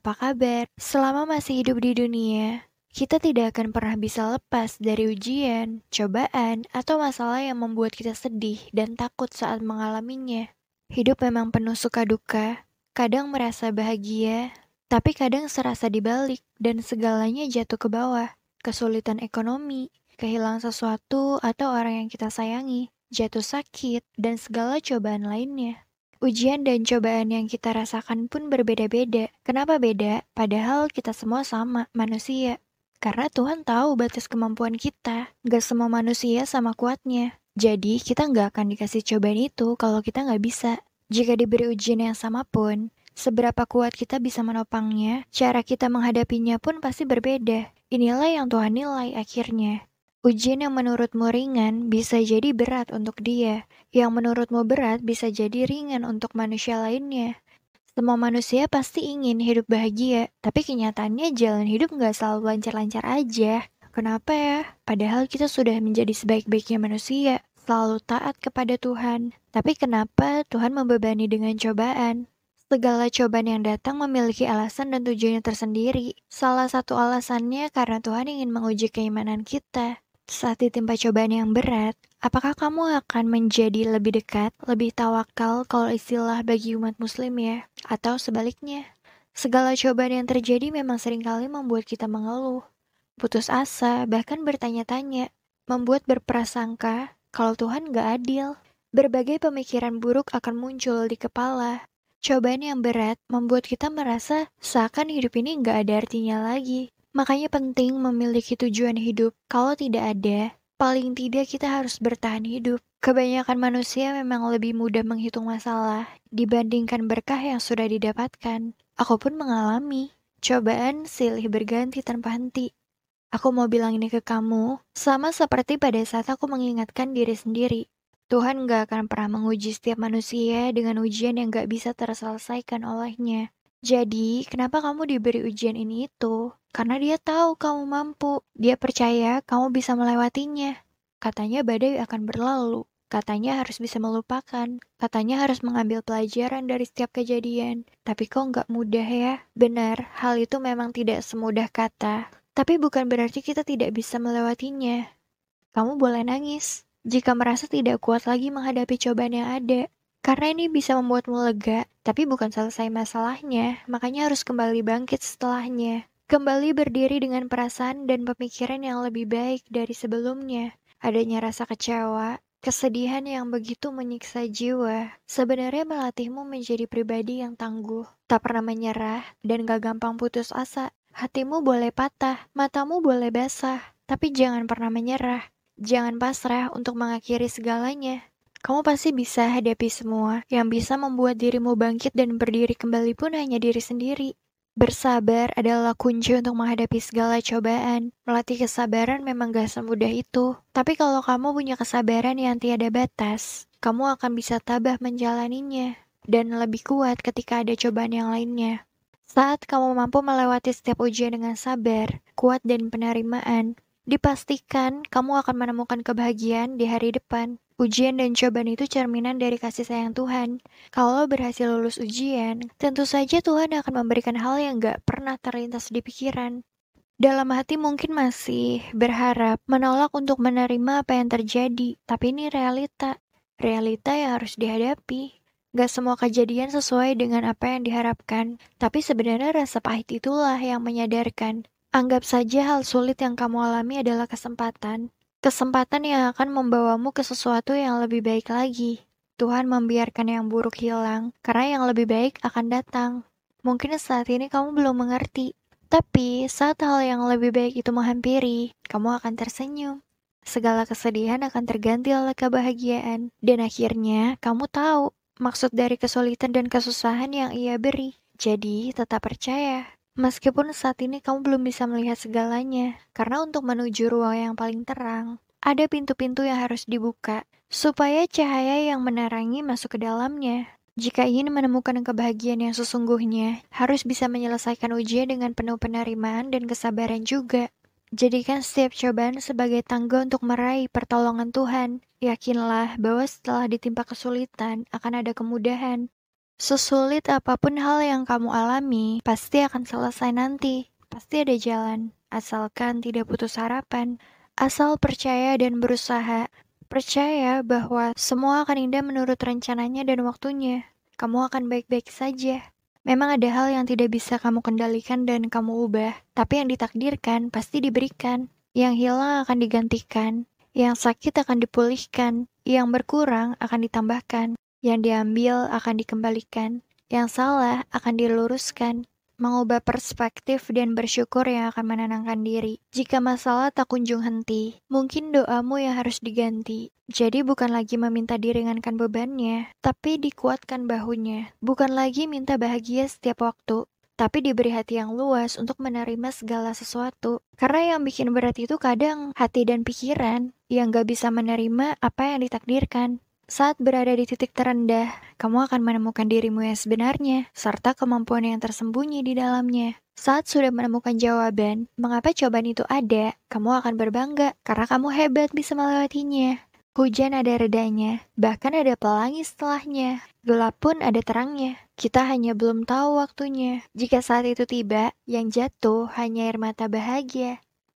apa kabar? Selama masih hidup di dunia, kita tidak akan pernah bisa lepas dari ujian, cobaan, atau masalah yang membuat kita sedih dan takut saat mengalaminya. Hidup memang penuh suka duka, kadang merasa bahagia, tapi kadang serasa dibalik dan segalanya jatuh ke bawah. Kesulitan ekonomi, kehilangan sesuatu atau orang yang kita sayangi, jatuh sakit, dan segala cobaan lainnya. Ujian dan cobaan yang kita rasakan pun berbeda-beda. Kenapa beda? Padahal kita semua sama, manusia. Karena Tuhan tahu batas kemampuan kita. Gak semua manusia sama kuatnya. Jadi kita nggak akan dikasih cobaan itu kalau kita nggak bisa. Jika diberi ujian yang sama pun, seberapa kuat kita bisa menopangnya, cara kita menghadapinya pun pasti berbeda. Inilah yang Tuhan nilai akhirnya. Ujian yang menurutmu ringan bisa jadi berat untuk dia, yang menurutmu berat bisa jadi ringan untuk manusia lainnya. Semua manusia pasti ingin hidup bahagia, tapi kenyataannya jalan hidup nggak selalu lancar-lancar aja. Kenapa ya? Padahal kita sudah menjadi sebaik-baiknya manusia, selalu taat kepada Tuhan. Tapi kenapa Tuhan membebani dengan cobaan? Segala cobaan yang datang memiliki alasan dan tujuannya tersendiri. Salah satu alasannya karena Tuhan ingin menguji keimanan kita. Saat ditimpa cobaan yang berat, apakah kamu akan menjadi lebih dekat, lebih tawakal kalau istilah bagi umat muslim ya? Atau sebaliknya? Segala cobaan yang terjadi memang sering kali membuat kita mengeluh, putus asa, bahkan bertanya-tanya, membuat berprasangka kalau Tuhan gak adil. Berbagai pemikiran buruk akan muncul di kepala. Cobaan yang berat membuat kita merasa seakan hidup ini gak ada artinya lagi. Makanya penting memiliki tujuan hidup. Kalau tidak ada, paling tidak kita harus bertahan hidup. Kebanyakan manusia memang lebih mudah menghitung masalah dibandingkan berkah yang sudah didapatkan. Aku pun mengalami. Cobaan silih berganti tanpa henti. Aku mau bilang ini ke kamu, sama seperti pada saat aku mengingatkan diri sendiri. Tuhan gak akan pernah menguji setiap manusia dengan ujian yang gak bisa terselesaikan olehnya. Jadi, kenapa kamu diberi ujian ini itu? Karena dia tahu kamu mampu. Dia percaya kamu bisa melewatinya. Katanya badai akan berlalu. Katanya harus bisa melupakan. Katanya harus mengambil pelajaran dari setiap kejadian. Tapi kok nggak mudah ya? Benar, hal itu memang tidak semudah kata. Tapi bukan berarti kita tidak bisa melewatinya. Kamu boleh nangis jika merasa tidak kuat lagi menghadapi cobaan yang ada. Karena ini bisa membuatmu lega, tapi bukan selesai masalahnya, makanya harus kembali bangkit setelahnya. Kembali berdiri dengan perasaan dan pemikiran yang lebih baik dari sebelumnya. Adanya rasa kecewa, kesedihan yang begitu menyiksa jiwa, sebenarnya melatihmu menjadi pribadi yang tangguh, tak pernah menyerah, dan gak gampang putus asa. Hatimu boleh patah, matamu boleh basah, tapi jangan pernah menyerah. Jangan pasrah untuk mengakhiri segalanya. Kamu pasti bisa hadapi semua. Yang bisa membuat dirimu bangkit dan berdiri kembali pun hanya diri sendiri. Bersabar adalah kunci untuk menghadapi segala cobaan. Melatih kesabaran memang gak semudah itu. Tapi kalau kamu punya kesabaran yang tiada batas, kamu akan bisa tabah menjalaninya. Dan lebih kuat ketika ada cobaan yang lainnya. Saat kamu mampu melewati setiap ujian dengan sabar, kuat dan penerimaan, dipastikan kamu akan menemukan kebahagiaan di hari depan. Ujian dan cobaan itu cerminan dari kasih sayang Tuhan. Kalau berhasil lulus ujian, tentu saja Tuhan akan memberikan hal yang gak pernah terlintas di pikiran. Dalam hati mungkin masih berharap, menolak untuk menerima apa yang terjadi, tapi ini realita. Realita yang harus dihadapi. Gak semua kejadian sesuai dengan apa yang diharapkan, tapi sebenarnya rasa pahit itulah yang menyadarkan. Anggap saja hal sulit yang kamu alami adalah kesempatan Kesempatan yang akan membawamu ke sesuatu yang lebih baik lagi. Tuhan membiarkan yang buruk hilang, karena yang lebih baik akan datang. Mungkin saat ini kamu belum mengerti, tapi saat hal yang lebih baik itu menghampiri, kamu akan tersenyum. Segala kesedihan akan terganti oleh kebahagiaan, dan akhirnya kamu tahu maksud dari kesulitan dan kesusahan yang ia beri. Jadi, tetap percaya Meskipun saat ini kamu belum bisa melihat segalanya, karena untuk menuju ruang yang paling terang, ada pintu-pintu yang harus dibuka, supaya cahaya yang menerangi masuk ke dalamnya. Jika ingin menemukan kebahagiaan yang sesungguhnya, harus bisa menyelesaikan ujian dengan penuh penerimaan dan kesabaran juga. Jadikan setiap cobaan sebagai tangga untuk meraih pertolongan Tuhan. Yakinlah bahwa setelah ditimpa kesulitan, akan ada kemudahan. Sesulit apa pun hal yang kamu alami, pasti akan selesai nanti. Pasti ada jalan, asalkan tidak putus harapan. Asal percaya dan berusaha. Percaya bahwa semua akan indah menurut rencananya dan waktunya. Kamu akan baik-baik saja. Memang ada hal yang tidak bisa kamu kendalikan dan kamu ubah, tapi yang ditakdirkan pasti diberikan. Yang hilang akan digantikan, yang sakit akan dipulihkan, yang berkurang akan ditambahkan. Yang diambil akan dikembalikan, yang salah akan diluruskan. Mengubah perspektif dan bersyukur yang akan menenangkan diri. Jika masalah tak kunjung henti, mungkin doamu yang harus diganti. Jadi bukan lagi meminta diringankan bebannya, tapi dikuatkan bahunya. Bukan lagi minta bahagia setiap waktu, tapi diberi hati yang luas untuk menerima segala sesuatu. Karena yang bikin berat itu kadang hati dan pikiran yang gak bisa menerima apa yang ditakdirkan. Saat berada di titik terendah, kamu akan menemukan dirimu yang sebenarnya, serta kemampuan yang tersembunyi di dalamnya. Saat sudah menemukan jawaban, mengapa cobaan itu ada, kamu akan berbangga karena kamu hebat bisa melewatinya. Hujan ada redanya, bahkan ada pelangi setelahnya. Gelap pun ada terangnya. Kita hanya belum tahu waktunya. Jika saat itu tiba, yang jatuh hanya air mata bahagia.